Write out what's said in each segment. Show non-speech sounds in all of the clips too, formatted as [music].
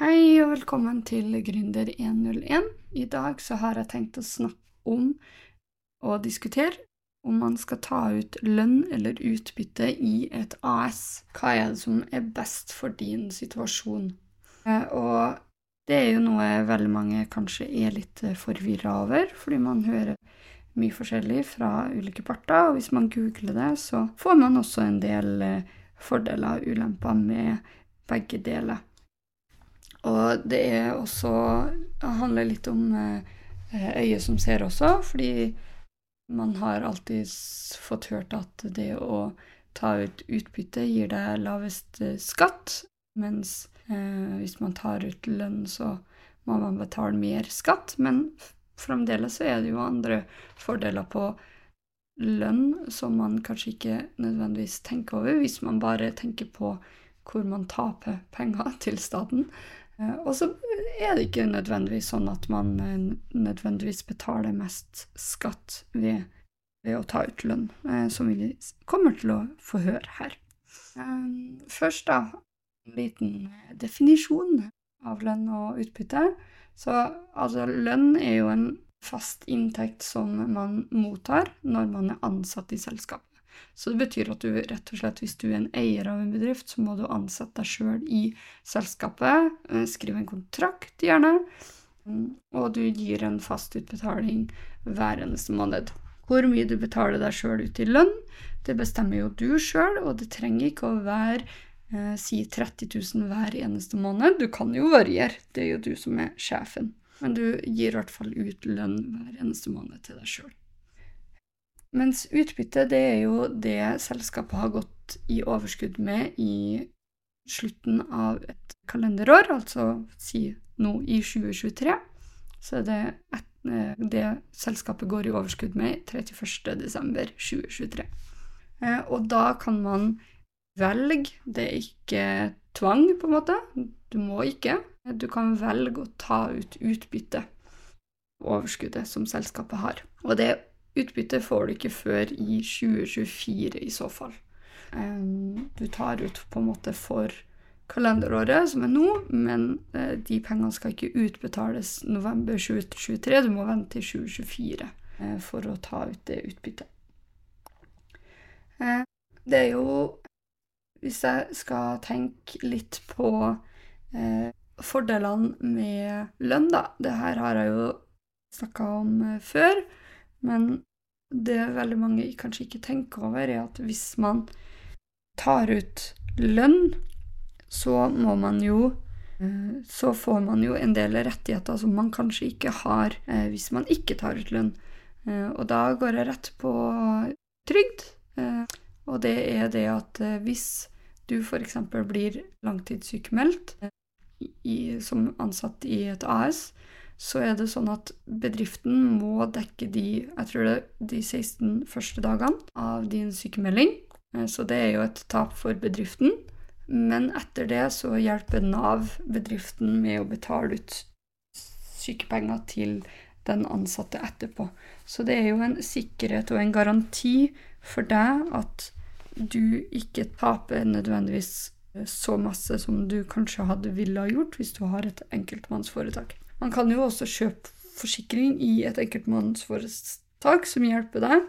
Hei og velkommen til Gründer 101. I dag så har jeg tenkt å snakke om og diskutere om man skal ta ut lønn eller utbytte i et AS. Hva er det som er best for din situasjon? Eh, og det er jo noe veldig mange kanskje er litt forvirra over, fordi man hører mye forskjellig fra ulike parter, og hvis man googler det, så får man også en del eh, fordeler og ulemper med begge deler. Og det er også Det handler litt om eh, øyet som ser også, fordi man har alltid fått hørt at det å ta ut utbytte gir deg lavest eh, skatt, mens eh, hvis man tar ut lønn, så må man betale mer skatt. Men fremdeles så er det jo andre fordeler på lønn som man kanskje ikke nødvendigvis tenker over, hvis man bare tenker på hvor man taper penger [laughs] til staten. Eh, og så er det ikke nødvendigvis sånn at man eh, nødvendigvis betaler mest skatt ved, ved å ta ut lønn, eh, som vi kommer til å få høre her. Først, da, en liten definisjon av lønn og utbytte. Så altså, lønn er jo en fast inntekt som man mottar når man er ansatt i selskapet. Så det betyr at du rett og slett, hvis du er en eier av en bedrift, så må du ansette deg sjøl i selskapet, eh, skrive en kontrakt gjerne, mm, og du gir en fast utbetaling hver eneste måned. Hvor mye du betaler deg sjøl ut i lønn, det bestemmer jo du sjøl, og det trenger ikke å være eh, si 30 000 hver eneste måned. Du kan jo variere, det er jo du som er sjefen. Men du gir i hvert fall ut lønn hver eneste måned til deg sjøl. Mens utbytte, det er jo det selskapet har gått i overskudd med i slutten av et kalenderår, altså si nå i 2023, så er det et, eh, det selskapet går i overskudd med 31.12.2023. Eh, og da kan man velge, det er ikke tvang, på en måte, du må ikke, du kan velge å ta ut utbytte, overskuddet som selskapet har. Og det er Utbytte får du ikke før i 2024 i så fall. Du tar ut på en måte for kalenderåret, som er nå, men eh, de pengene skal ikke utbetales november 2023. Du må vente til 2024 eh, for å ta ut det utbyttet. Eh, det er jo Hvis jeg skal tenke litt på fordelene med lønn, da Det her har jeg jo snakka om før. Men det veldig mange kanskje ikke tenker over, er at hvis man tar ut lønn, så må man jo eh, Så får man jo en del rettigheter som man kanskje ikke har eh, hvis man ikke tar ut lønn. Eh, og da går jeg rett på trygd. Og det er det at hvis du f.eks. blir langtidssykemeldt som ansatt i et AS, så er det sånn at bedriften må dekke de jeg tror det de 16 første dagene av din sykemelding. Eh, så det er jo et tap for bedriften. Men etter det så hjelper Nav bedriften med å betale ut sykepenger til den ansatte etterpå. Så det er jo en sikkerhet og en garanti for deg at du ikke taper nødvendigvis så masse som du kanskje hadde ville gjort hvis du har et enkeltmannsforetak. Man kan jo også kjøpe forsikring i et enkeltmannsforetak som hjelper deg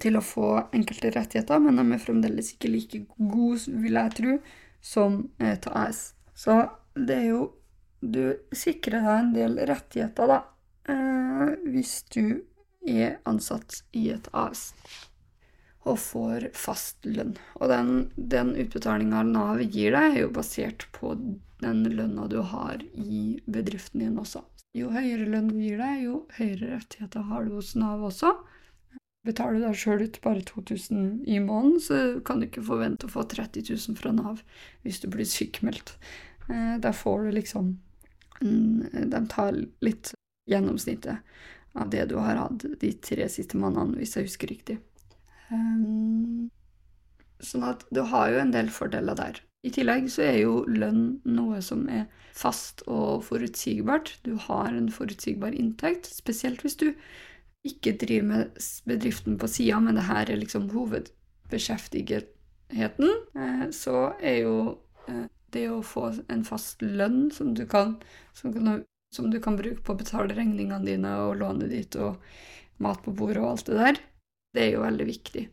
til å få enkelte rettigheter, men de er fremdeles ikke like gode, vil jeg tro, som et AS. Så det er jo Du sikrer deg en del rettigheter, da, eh, hvis du er ansatt i et AS og får fast lønn. Og den, den utbetalinga Nav gir deg, er jo basert på den lønna du har i bedriften din også. Jo høyere lønn du gir deg, jo høyere rettigheter har du hos Nav også. Betaler du deg sjøl ut bare 2000 i måneden, så kan du ikke forvente å få 30 000 fra Nav hvis du blir sykmeldt. Da der får du liksom De tar litt gjennomsnittet av det du har hatt de tre siste månedene, hvis jeg husker riktig. Um, sånn at du har jo en del fordeler der. I tillegg så er jo lønn noe som er fast og forutsigbart. Du har en forutsigbar inntekt, spesielt hvis du ikke driver med bedriften på sida, men det her er liksom hovedbeskjeftigetheten, eh, så er jo eh, det å få en fast lønn som du kan, som kan, som du kan bruke på å betale regningene dine og lånet ditt og mat på bordet og alt det der, det er jo veldig viktig.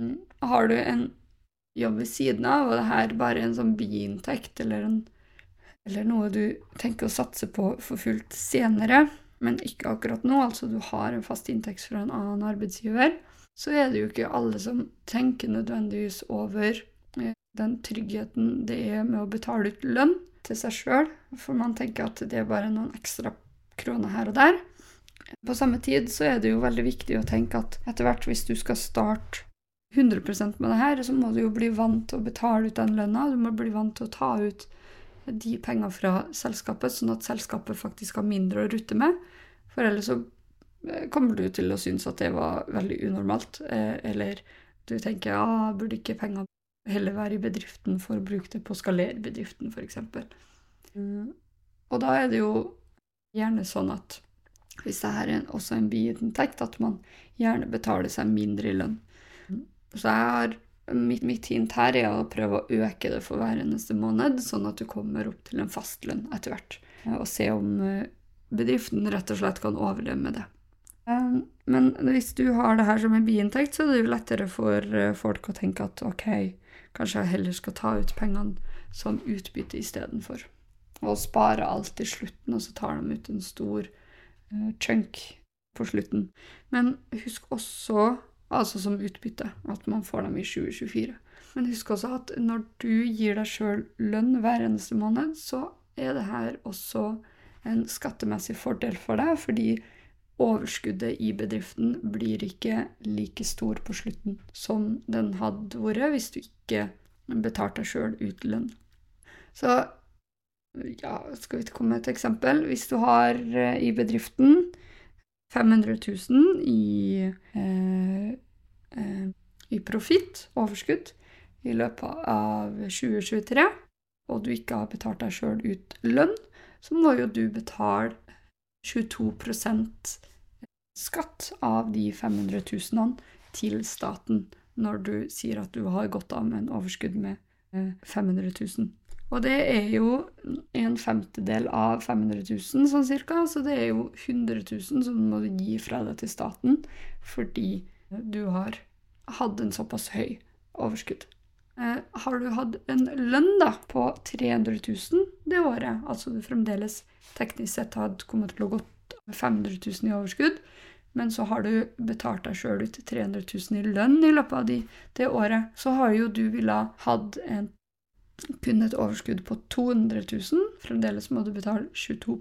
Mm. Har du en jobb ved siden av, og det her bare en sånn biinntekt eller, eller noe du tenker å satse på for fullt senere, men ikke akkurat nå, altså du har en fast inntekt fra en annen arbeidsgiver, så er det jo ikke alle som tenker nødvendigvis over eh, den tryggheten det er med å betale ut lønn til seg sjøl, for man tenker at det er bare noen ekstra kroner her og der. På samme tid så er det jo veldig viktig å tenke at etter hvert, hvis du skal starte 100% med det her, så må du jo bli vant til å betale ut den lønna. Du må bli vant til å ta ut de pengene fra selskapet, sånn at selskapet faktisk har mindre å rutte med. For ellers så eh, kommer du til å synes at det var veldig unormalt. Eh, eller du tenker ja, burde ikke penger heller være i bedriften for å bruke det på å skalere bedriften, f.eks. Mm. Og da er det jo gjerne sånn at hvis det er er også en biinntekt, at man gjerne betaler seg mindre i lønn. Så jeg har mitt, mitt hint her er å prøve å øke det for hver eneste måned, sånn at du kommer opp til en fastlønn etter hvert. Og se om eh, bedriften rett og slett kan overleve med det. Eh, men hvis du har det her som en biinntekt, så er det jo lettere for eh, folk å tenke at ok, kanskje jeg heller skal ta ut pengene som utbytte istedenfor. Og spare alt til slutten, og så tar de ut en stor chunk på slutten. Men husk også altså som utbytte, at man får dem i 2024. Men husk også at når du gir deg sjøl lønn hver eneste måned, så er det her også en skattemessig fordel for deg, fordi overskuddet i bedriften blir ikke like stor på slutten som den hadde vært hvis du ikke betalte deg sjøl ut lønn. Så ja, skal vi komme med et eksempel? Hvis du har eh, i bedriften 500 000 i, eh, eh, i profitt, overskudd, i løpet av 2023, og du ikke har betalt deg sjøl ut lønn, så må jo du betale 22% skatt av de 500 000 til staten når du sier at du har gått av med en overskudd med 500 eh, 000. Og det er jo en femtedel av 500 000 sånn cirka, så det er jo 100 000 som du må gi fra deg til staten fordi du har hatt en såpass høy overskudd. Eh, har du hatt en lønn da på 300 000 det året, altså du fremdeles teknisk sett hadde kommet til å gå 500 000 i overskudd, men så har du betalt deg sjøl ut 300 000 i lønn i løpet av de, det året, så har jo du ville hatt en kun et overskudd på 200 000. Fremdeles må du betale 22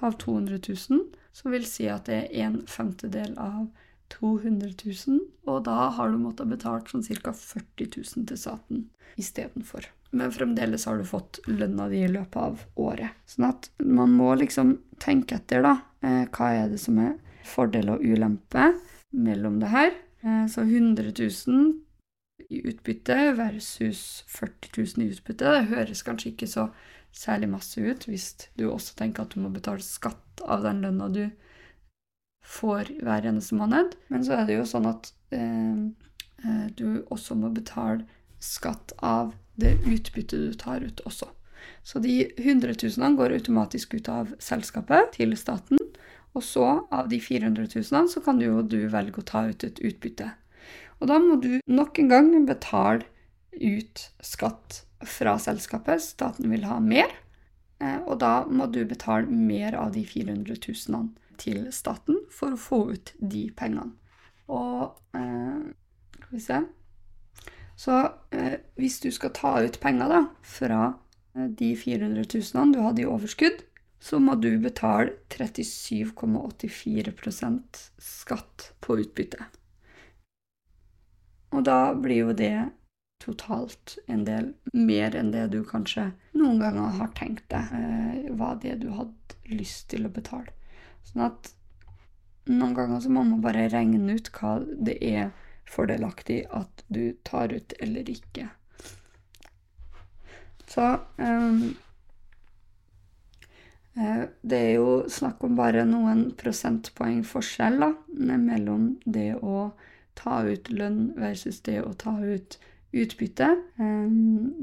av 200 000, som vil si at det er en femtedel av 200 000, og da har du måttet betale sånn ca. 40 000 til staten istedenfor. Men fremdeles har du fått lønna di i løpet av året. Sånn at man må liksom tenke etter, da. Eh, hva er det som er fordel og ulempe mellom det her? Eh, så 100 000 i utbytte versus 40 000 i utbytte. Det høres kanskje ikke så særlig masse ut hvis du også tenker at du må betale skatt av den lønna du får hver eneste måned. Men så er det jo sånn at eh, eh du også må betale skatt av det utbyttet du tar ut også. Så de 100 000 går automatisk ut av selskapet til staten. Og så, av de 400 000, så kan jo du velge å ta ut et utbytte. Og da må du nok en gang betale ut skatt fra selskapet. Staten vil ha mer, eh, og da må du betale mer av de 400 000 til staten for å få ut de pengene. Og eh, Skal vi se Så eh, hvis du skal ta ut penger da, fra de 400 000 du hadde i overskudd, så må du betale 37,84% skatt på utbyttet. Og da blir jo det totalt en del mer enn det du kanskje noen ganger har tenkt deg eh, var det du hadde lyst til å betale. Sånn at noen ganger så må man bare regne ut hva det er fordelaktig at du tar ut eller ikke. Så eh, det er jo snakk om bare noen prosentpoeng forskjell da, mellom det å ta ut lønn versus det å ta ut utbytte.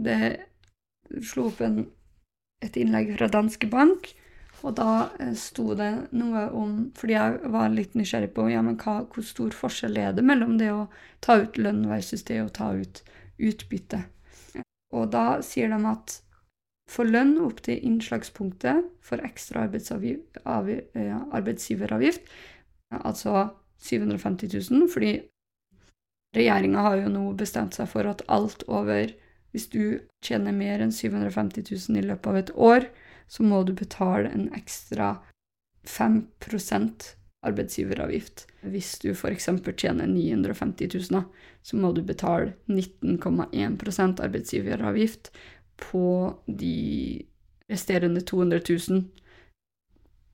Det slo opp en, et innlegg fra Danske Bank, og da eh, sto det noe om Fordi jeg var litt nysgjerrig på ja, men hva, hvor stor forskjell er det mellom det å ta ut lønn versus det å ta ut utbytte. Og da sier de at for lønn opp til innslagspunktet for ekstra eh, arbeidsgiveravgift, altså 750 000, fordi regjeringa har jo nå bestemt seg for at alt over Hvis du tjener mer enn 750 000 i løpet av et år, så må du betale en ekstra 5% arbeidsgiveravgift. Hvis du f.eks. tjener 950 000, så må du betale 19,1% arbeidsgiveravgift på de resterende 200 000.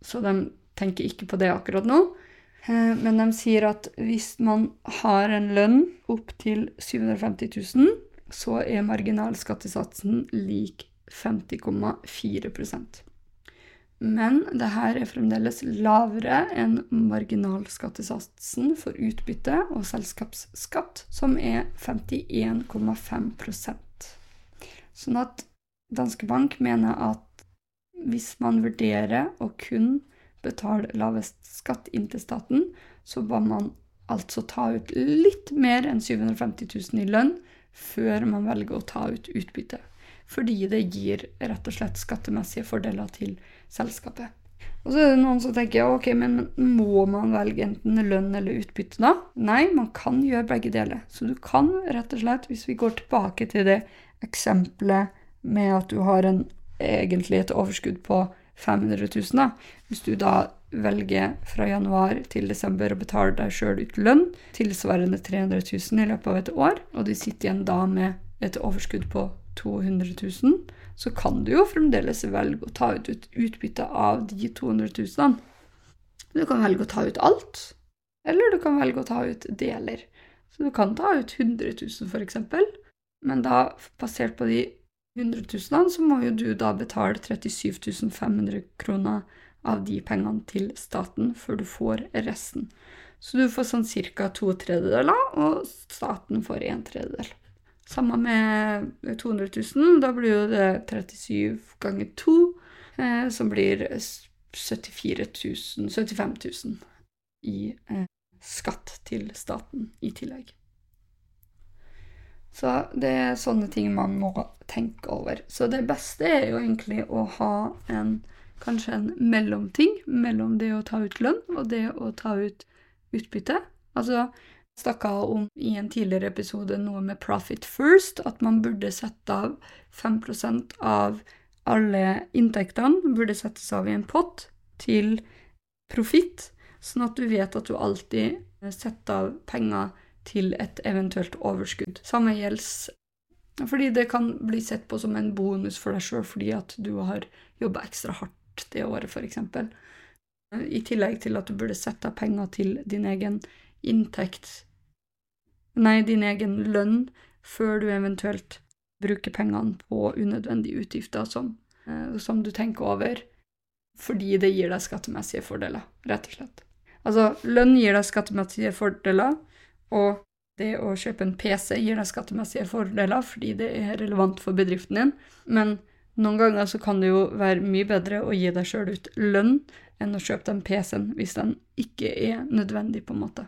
Så de tenker ikke på det akkurat nå. Eh, men de sier at hvis man har en lønn opp til 750 000, så er marginalskattesatsen lik 50,4% Men det her er fremdeles lavere enn marginalskattesatsen for utbytte og selskapsskatt, som er 51,5% Sånn at Danske Bank mener at hvis man vurderer å kun betale lavest skatt inn til staten, så må man altså ta ut litt mer enn 750 000 i lønn før man velger å ta ut utbytte. Fordi det gir rett og slett skattemessige fordeler til selskapet. Og så er det noen som tenker ok, men må man velge enten lønn eller utbytte da? Nei, man kan gjøre begge deler. Så du kan rett og slett, hvis vi går tilbake til det eksempelet med at du har en, egentlig et overskudd på 500 000, da. Hvis du da velger fra januar til desember å betale deg sjøl ut lønn tilsvarende 300 000 i løpet av et år, og du sitter igjen da med et overskudd på 200 000, så kan du jo fremdeles velge å ta ut utbytte av de 200 000. Du kan velge å ta ut alt, eller du kan velge å ta ut deler. Så du kan ta ut 100 000 f.eks., men da, basert på de 100 000, så må jo du da betale 37 500 kroner av de pengene til staten før du får resten. Så du får sånn ca. to tredjedeler, og staten får en tredjedel. Samme med 200 000. Da blir jo det 37 ganger 2, eh, som blir 74 000, 75 000 i eh, skatt til staten i tillegg. Så det er sånne ting man må tenke over. Så det beste er jo egentlig å ha en kanskje en mellomting mellom det å ta ut lønn og det å ta ut utbytte. Altså snakka om i en tidligere episode noe med profit first, at man burde sette av 5% av alle inntektene burde settes av i en pott til profitt, sånn at du vet at du alltid setter av penger til et eventuelt overskudd. Samme gjelder fordi det kan bli sett på som en bonus for deg sjøl fordi at du har jobba ekstra hardt det året, f.eks. I tillegg til at du burde sette av penger til din egen inntekt Nei, din egen lønn før du eventuelt bruker pengene på unødvendige utgifter som, eh, som du tenker over, fordi det gir deg skattemessige fordeler, rett og slett. Altså, lønn gir deg skattemessige fordeler, og det å kjøpe en PC gir deg skattemessige fordeler fordi det er relevant for bedriften din, men noen ganger så kan det jo være mye bedre å gi deg sjøl ut lønn enn å kjøpe den PC-en hvis den ikke er nødvendig, på en måte.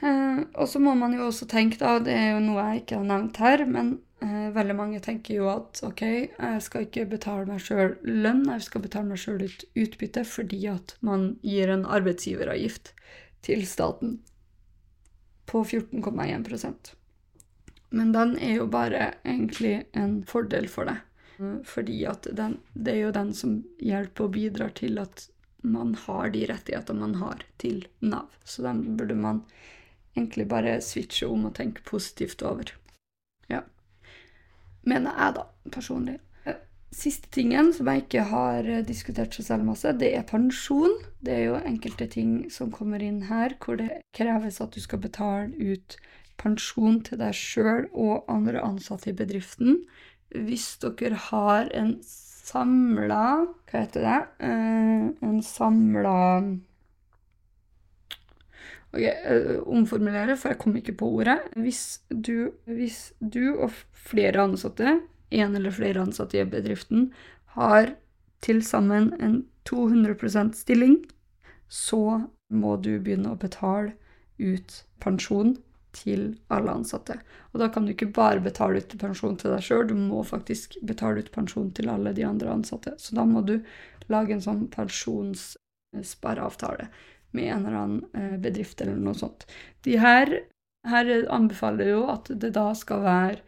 Eh, og så må man jo også tenke, da, det er jo noe jeg ikke har nevnt her, men eh, veldig mange tenker jo at ok, jeg skal ikke betale meg sjøl lønn, jeg skal betale meg sjøl ut utbytte fordi at man gir en arbeidsgiveravgift til staten på 14,1% Men den er jo bare egentlig en fordel for deg. Fordi at den, det er jo den som hjelper og bidrar til at man har de rettighetene man har til Nav. Så den burde man egentlig bare switche om og tenke positivt over. Ja. Mener jeg, da, personlig. Siste tingen som jeg ikke har eh, diskutert så selv masse, det er pensjon. Det er jo enkelte ting som kommer inn her hvor det kreves at du skal betale ut pensjon til deg sjøl og andre ansatte i bedriften. Hvis dere har en samla Hva heter det? Eh, en samla Ok, uh, omformulere, for jeg kom ikke på ordet. Hvis du, hvis du og flere ansatte, en eller flere ansatte i bedriften, har til sammen en 200% stilling, så må du begynne å betale ut pensjon til alle ansatte. Og da kan du ikke bare betale ut pensjon til deg sjøl, du må faktisk betale ut pensjon til alle de andre ansatte. Så da må du lage en sånn pensjonsspareavtale med en eller annen eh, bedrift eller noe sånt. De her, her anbefaler jo at det da skal være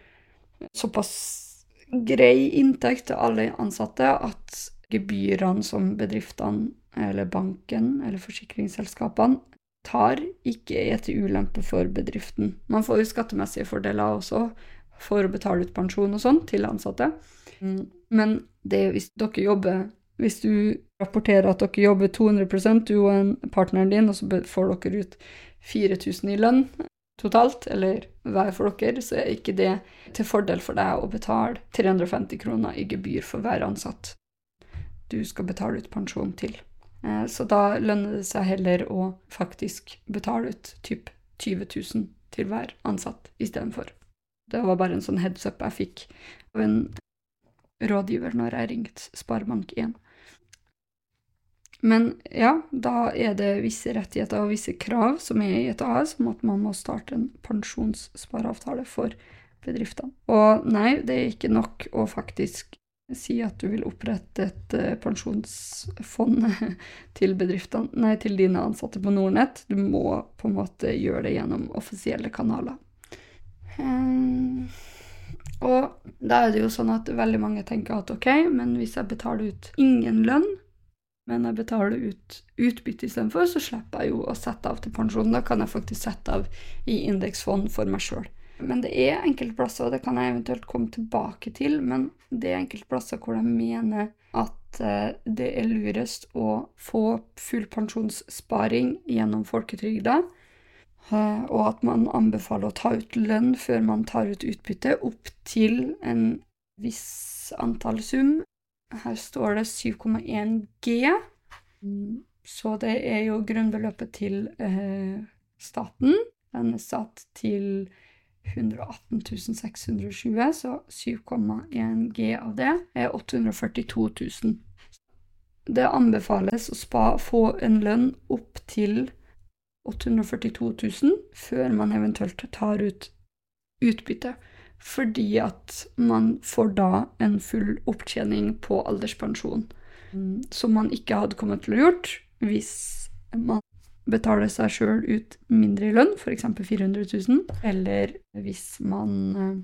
såpass grei inntekt til alle ansatte at gebyrene som bedriftene eller banken eller forsikringsselskapene tar, ikke er til ulempe for bedriften. Man får jo skattemessige fordeler også for å betale ut pensjon og sånn til ansatte. Mm. Men det hvis dere jobber Hvis du rapporterer at dere jobber 200 du og en partneren din, og så får dere ut 4000 i lønn totalt, eller hver for dere, så er ikke det til fordel for deg å betale 350 kroner i gebyr for hver ansatt du skal betale ut pensjon til. Eh, så da lønner det seg heller å faktisk betale ut typ 20 000 til hver ansatt istedenfor. Det var bare en sånn heads up jeg fikk av en rådgiver når jeg ringte Sparebank1. Men ja, da er det visse rettigheter og visse krav som er i et AS, om at man må starte en pensjonsspareavtale for bedriftene. Og nei, det er ikke nok å faktisk Si at du vil opprette et uh, pensjonsfond [laughs] til bedriftene, nei, til dine ansatte på Nordnett. Du må på en måte gjøre det gjennom offisielle kanaler. Um, og da er det jo sånn at veldig mange tenker at ok, men hvis jeg betaler ut ingen lønn, men jeg betaler ut utbytte istedenfor, så slipper jeg jo å sette av til pensjon. Da kan jeg faktisk sette av i indeksfond for meg sjøl. Men det er enkeltplasser, og det kan jeg eventuelt komme tilbake til, men det er enkeltplasser hvor de mener at eh, det er lurest å få full pensjonssparing gjennom folketrygda, eh, og at man anbefaler å ta ut lønn før man tar ut utbytte, opp til en viss antall sum. Her står det 7,1 G, så det er jo grunnbeløpet til eh, staten. Den er satt til 118 620, så 7,1 G av det er 842 000. Det anbefales å spa, få en lønn opp til 842 000 før man eventuelt tar ut utbytte, fordi at man får da en full opptjening på alderspensjon, som man ikke hadde kommet til å gjort hvis man betaler seg sjøl ut mindre i lønn, f.eks. 400 000, eller hvis man eh,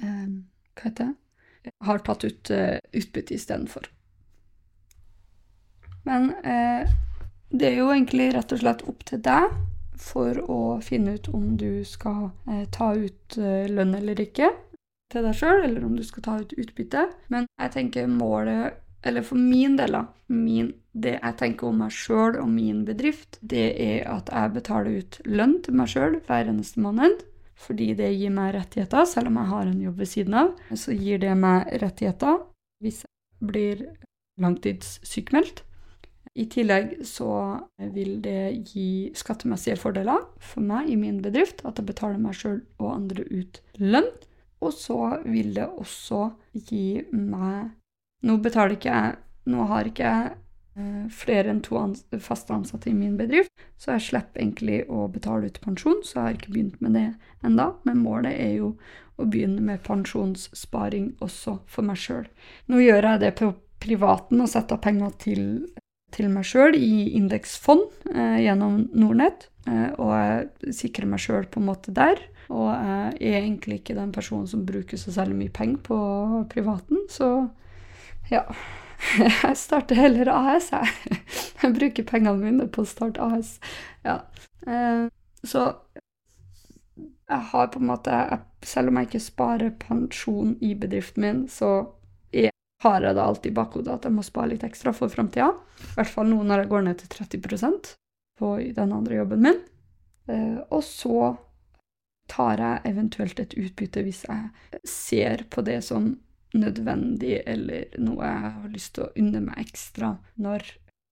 eh, Hva heter det Har tatt ut eh, utbytte istedenfor. Men eh, det er jo egentlig rett og slett opp til deg for å finne ut om du skal eh, ta ut eh, lønn eller ikke til deg sjøl, eller om du skal ta ut utbytte. Men jeg tenker målet eller for min del, min, det jeg tenker om meg sjøl og min bedrift, det er at jeg betaler ut lønn til meg sjøl hver eneste måned. Fordi det gir meg rettigheter, selv om jeg har en jobb ved siden av. Så gir det meg rettigheter hvis jeg blir langtidssykmeldt. I tillegg så vil det gi skattemessige fordeler for meg i min bedrift, at jeg betaler meg sjøl og andre ut lønn. Og så vil det også gi meg nå betaler ikke jeg Nå har ikke jeg eh, flere enn to ans faste ansatte i min bedrift, så jeg slipper egentlig å betale ut pensjon, så jeg har ikke begynt med det enda, men målet er jo å begynne med pensjonssparing også for meg sjøl. Nå gjør jeg det på privaten og setter penger til, til meg sjøl i indeksfond eh, gjennom Nordnett, eh, og jeg sikrer meg sjøl på en måte der. Og jeg er egentlig ikke den personen som bruker så særlig mye penger på privaten, så ja. [laughs] Jeg starter heller AS, jeg. [laughs] Jeg bruker pengene mine på å starte AS. Ja. Eh, så jeg har på en måte Selv om jeg ikke sparer pensjon i bedriften min, så har jeg da alltid i bakhodet at jeg må spare litt ekstra for framtida. I hvert fall nå når jeg går ned til 30% på den andre jobben min. Eh, og så tar jeg eventuelt et utbytte hvis jeg ser på det som nødvendig eller noe jeg har lyst til å unne meg ekstra når,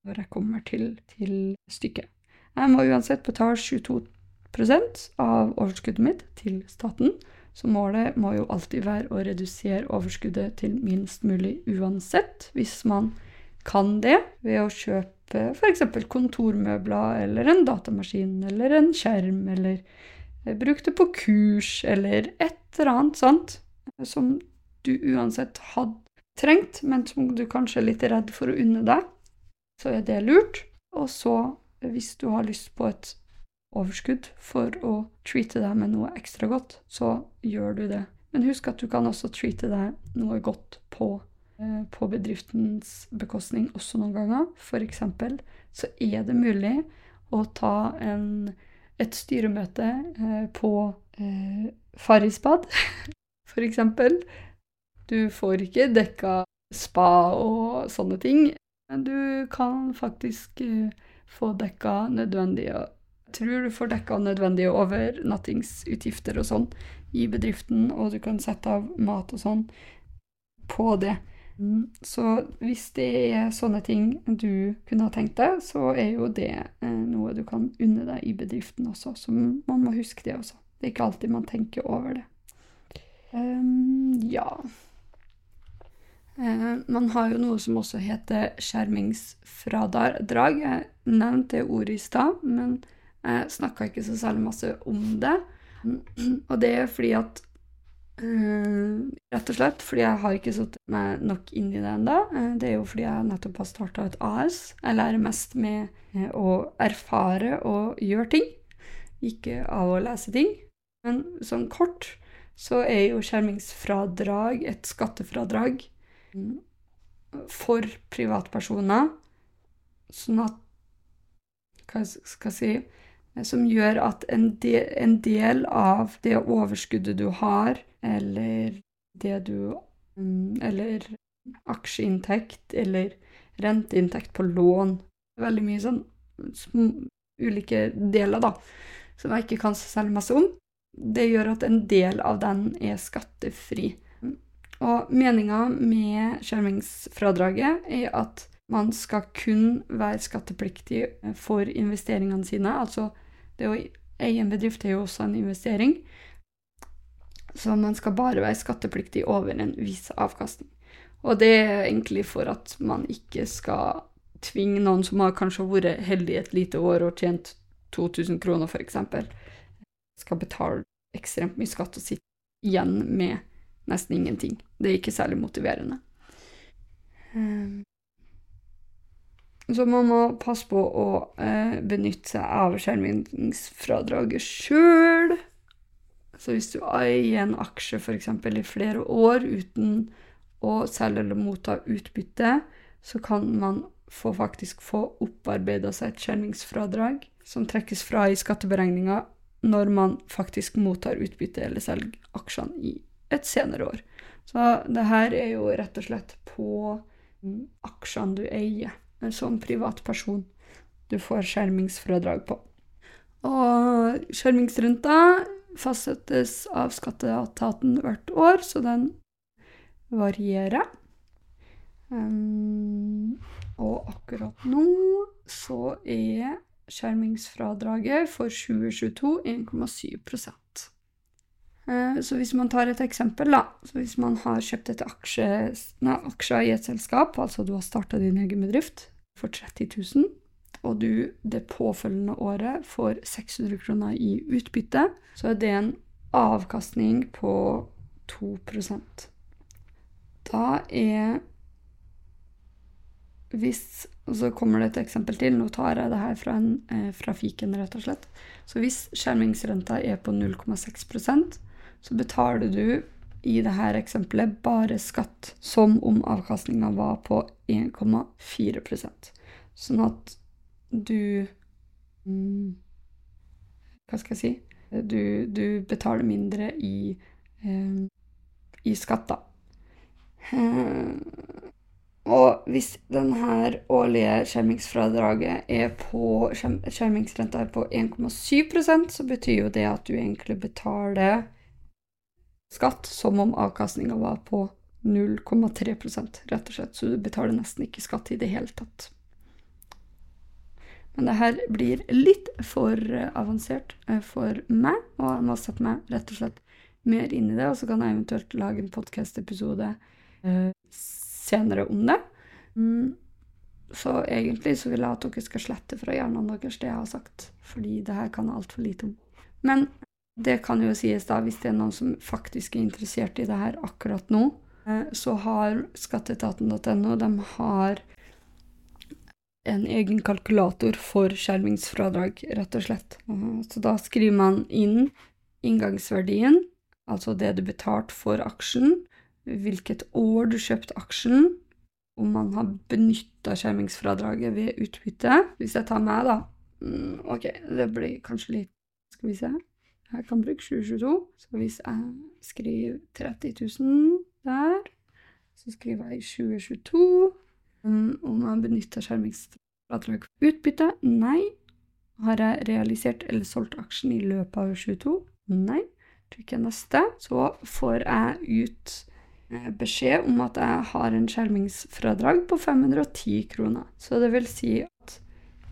jeg kommer til, til, stykket. Jeg må uansett betale 22% av overskuddet mitt til staten. Så målet må jo alltid være å redusere overskuddet til minst mulig uansett, hvis man kan det ved å kjøpe f.eks. kontormøbler eller en datamaskin eller en skjerm, eller bruke det på kurs eller et eller annet sånt som du uansett hadde trengt, men som du kanskje er litt redd for å unne deg, så er det lurt. Og så, hvis du har lyst på et overskudd for å treate deg med noe ekstra godt, så gjør du det. Men husk at du kan også treate deg noe godt på, eh, på bedriftens bekostning også noen ganger. Eksempel så er det mulig å ta en, et styremøte eh, på eh, Farrisbad, [laughs] eksempel. Du får ikke dekka spa og sånne ting, men du kan faktisk eh, få dekka nødvendige tror du får dekka nødvendige overnattingsutgifter og sånn i bedriften, og du kan sette av mat og sånn på det. Mm, så hvis det er sånne ting du kunne ha tenkt deg, så er jo det eh, noe du kan unne deg i bedriften også. Så man må huske det også. Det er ikke alltid man tenker over det. Um, ja. Eh, man har jo noe som også heter skjermingsfradrag. Jeg nevnte det ordet i stad, men jeg snakka ikke så særlig masse om det. Og det er fordi at Uh, rett og slett fordi jeg har ikke satt meg nok inn i det ennå. Uh, det er jo fordi jeg nettopp har starta et AS. Jeg lærer mest med å erfare og gjøre ting, ikke av å lese ting. Men sånn kort så er jo skjermingsfradrag et skattefradrag for privatpersoner, sånn at Hva skal jeg si Som gjør at en del, en del av det overskuddet du har, eller det du Eller aksjeinntekt, eller renteinntekt på lån Veldig mye sånn ulike deler, da, som jeg ikke kan så særlig masse om. Det gjør at en del av den er skattefri. Og meninga med skjermingsfradraget er at man skal kun være skattepliktig for investeringene sine. Altså, det å eie en bedrift er jo også en investering. Så man skal bare være skattepliktig over en viss avkastning. Og det er egentlig for at man ikke skal tvinge noen som har kanskje vært heldig et lite år og tjent 2000 kroner, f.eks., skal betale ekstremt mye skatt og sitte igjen med nesten ingenting. Det er ikke særlig motiverende. Så man må passe på å eh, benytte seg av skjermingsfradraget sjøl. Så hvis du eier en aksje f.eks. i flere år uten å selge eller motta utbytte, så kan man få faktisk få opparbeida seg et skjermingsfradrag som trekkes fra i skatteberegninga når man faktisk mottar utbytte eller selger aksjene i et senere år. Så det her er jo rett og slett på aksjene du eier som privatperson du får skjermingsfradrag på. Og skjermingsrenta fastsettes av skatteetaten hvert år, så den varierer. Um, og akkurat nå så er skjermingsfradraget for 2022 1,7 Eh, så hvis man tar et eksempel, da så Hvis man har kjøpt et aksje, nei, aksjer i et selskap, altså du har starta din egen bedrift for 30 000, og du det påfølgende året får 600 kroner i utbytte, så er det en avkastning på 2 Da er Hvis Og så kommer det et eksempel til. Nå tar jeg det her fra, en, eh, fra fiken, rett og slett. Så hvis skjermingsrenta er på 0,6 så betaler du i dette eksempelet bare skatt som om avkastninga var på 1,4 Sånn at du mm, Hva skal jeg si Du, du betaler mindre i, eh, i skatt, da. Eh, og hvis denne årlige skjermingsfradraget er på skjermingsrenta er på 1,7% så betyr jo det at du egentlig betaler skatt som om avkastninga var på 0,3 rett og slett, så du betaler nesten ikke skatt i det hele tatt. Men det her blir litt for eh, avansert eh, for meg, og jeg må sette meg rett og slett mer inn i det, og så kan jeg eventuelt lage en podkast-episode eh, senere om det. Mm. Så egentlig så vil jeg at dere skal slette fra hjernene deres det jeg har sagt, fordi det her kan jeg altfor lite om. Men det kan jo sies da, hvis det er noen som faktisk er interessert i det her akkurat nå, så har skatteetaten.no de har en egen kalkulator for skjermingsfradrag, rett og slett. Så da skriver man inn inngangsverdien, altså det du betalte for aksjen, hvilket år du kjøpte aksjen, om man har benytta skjermingsfradraget ved utbytte. Hvis jeg tar meg, da mm, Ok, det blir kanskje litt Skal vi se. Jeg kan bruke 2022. Så hvis jeg skriver 30 000 der, så skriver jeg i 2022 um, om jeg benytter skjermingsfradrag for utbytte. Nei. Har jeg realisert eller solgt aksjen i løpet av 2022? Nei. Trykker neste, så får jeg ut eh, beskjed om at jeg har en skjermingsfradrag på 510 kroner. Så det vil si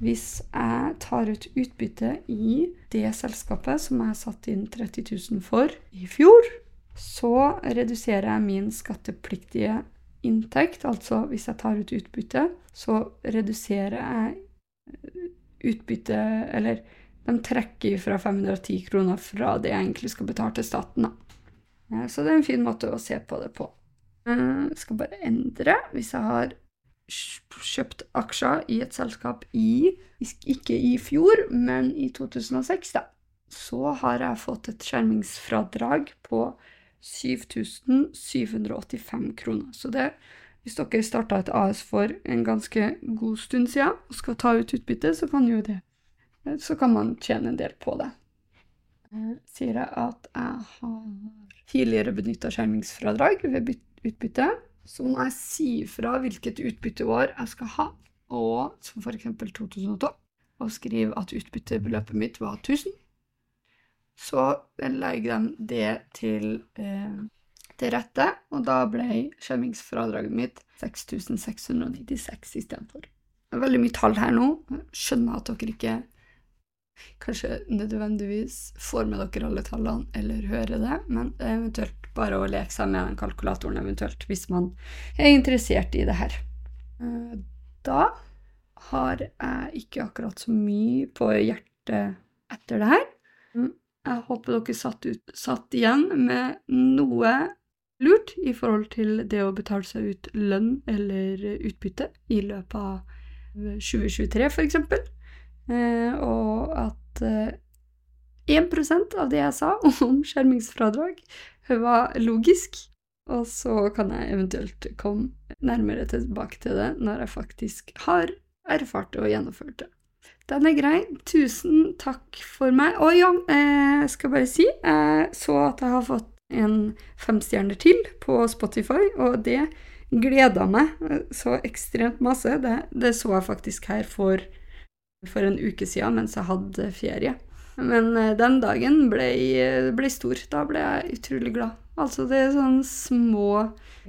hvis jeg tar ut utbytte i det selskapet som jeg satte inn 30 000 for i fjor, så reduserer jeg min skattepliktige inntekt, altså hvis jeg tar ut utbytte, så reduserer jeg eh, utbytte Eller de trekker fra 510 kroner fra det jeg egentlig skal betale til staten. Da. Så det er en fin måte å se på det på. Jeg skal bare endre hvis jeg har kjøpt aksjer i et selskap i Ikke i fjor, men i 2006, da. Så har jeg fått et skjermingsfradrag på 7785 kroner. Så det, hvis dere starta et AS for en ganske god stund siden og skal ta ut utbytte, så kan jo det Så kan man tjene en del på det. Sier jeg at jeg har tidligere benytta skjermingsfradrag ved utbytte, så må jeg si fra hvilket utbytteår jeg skal ha, og som f.eks. 2012, og skrive at utbyttebeløpet mitt var 1000 så legger de det til, eh, til rette, og da ble skjermingsfradraget mitt 6696 istedenfor. Veldig mye tall her nå. Skjønner at dere ikke kanskje nødvendigvis får med dere alle tallene eller hører det, men eventuelt bare å leke seg med den kalkulatoren eventuelt hvis man er interessert i det her. Eh, da har jeg ikke akkurat så mye på hjertet etter det her. Mm. Jeg håper dere satt, ut, satt igjen med noe lurt i forhold til det å betale seg ut lønn eller utbytte i løpet av 2023, f.eks. Eh, og at eh, 1 av det jeg sa [laughs] om skjermingsfradrag, var logisk. Og så kan jeg eventuelt komme nærmere tilbake til det når jeg faktisk har erfart det og gjennomført det. Den er grei. Tusen takk for meg. Og ja, eh, jeg skal bare si Jeg så at jeg har fått en femstjerner til på Spotify, og det gleda meg så ekstremt masse. Det, det så jeg faktisk her for, for, en uke siden mens jeg hadde ferie. Men eh, den dagen ble, ble stor. Da ble jeg utrolig glad. Altså, det er sånne små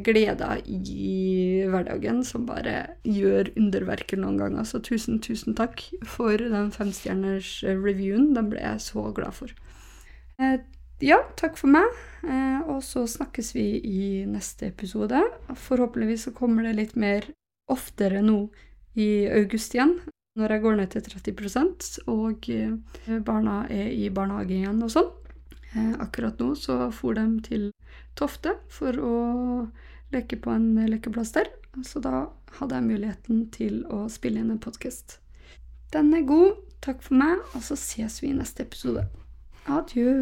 gleder i hverdagen som bare gjør underverker noen ganger. Så tusen, tusen takk for den femstjerners reviewen. Den ble jeg så glad for. Eh, ja, takk for meg. Eh, og så snakkes vi i neste episode. Forhåpentligvis så kommer det litt mer oftere nå i august igjen. Når jeg går ned til 30 og eh, barna er i barnehage igjen og sånn. Eh, akkurat nå så for de til Tofte for å leke på en lekeplass der. Så da hadde jeg muligheten til å spille inn en podkast. Den er god. Takk for meg, og så ses vi i neste episode. Adjø.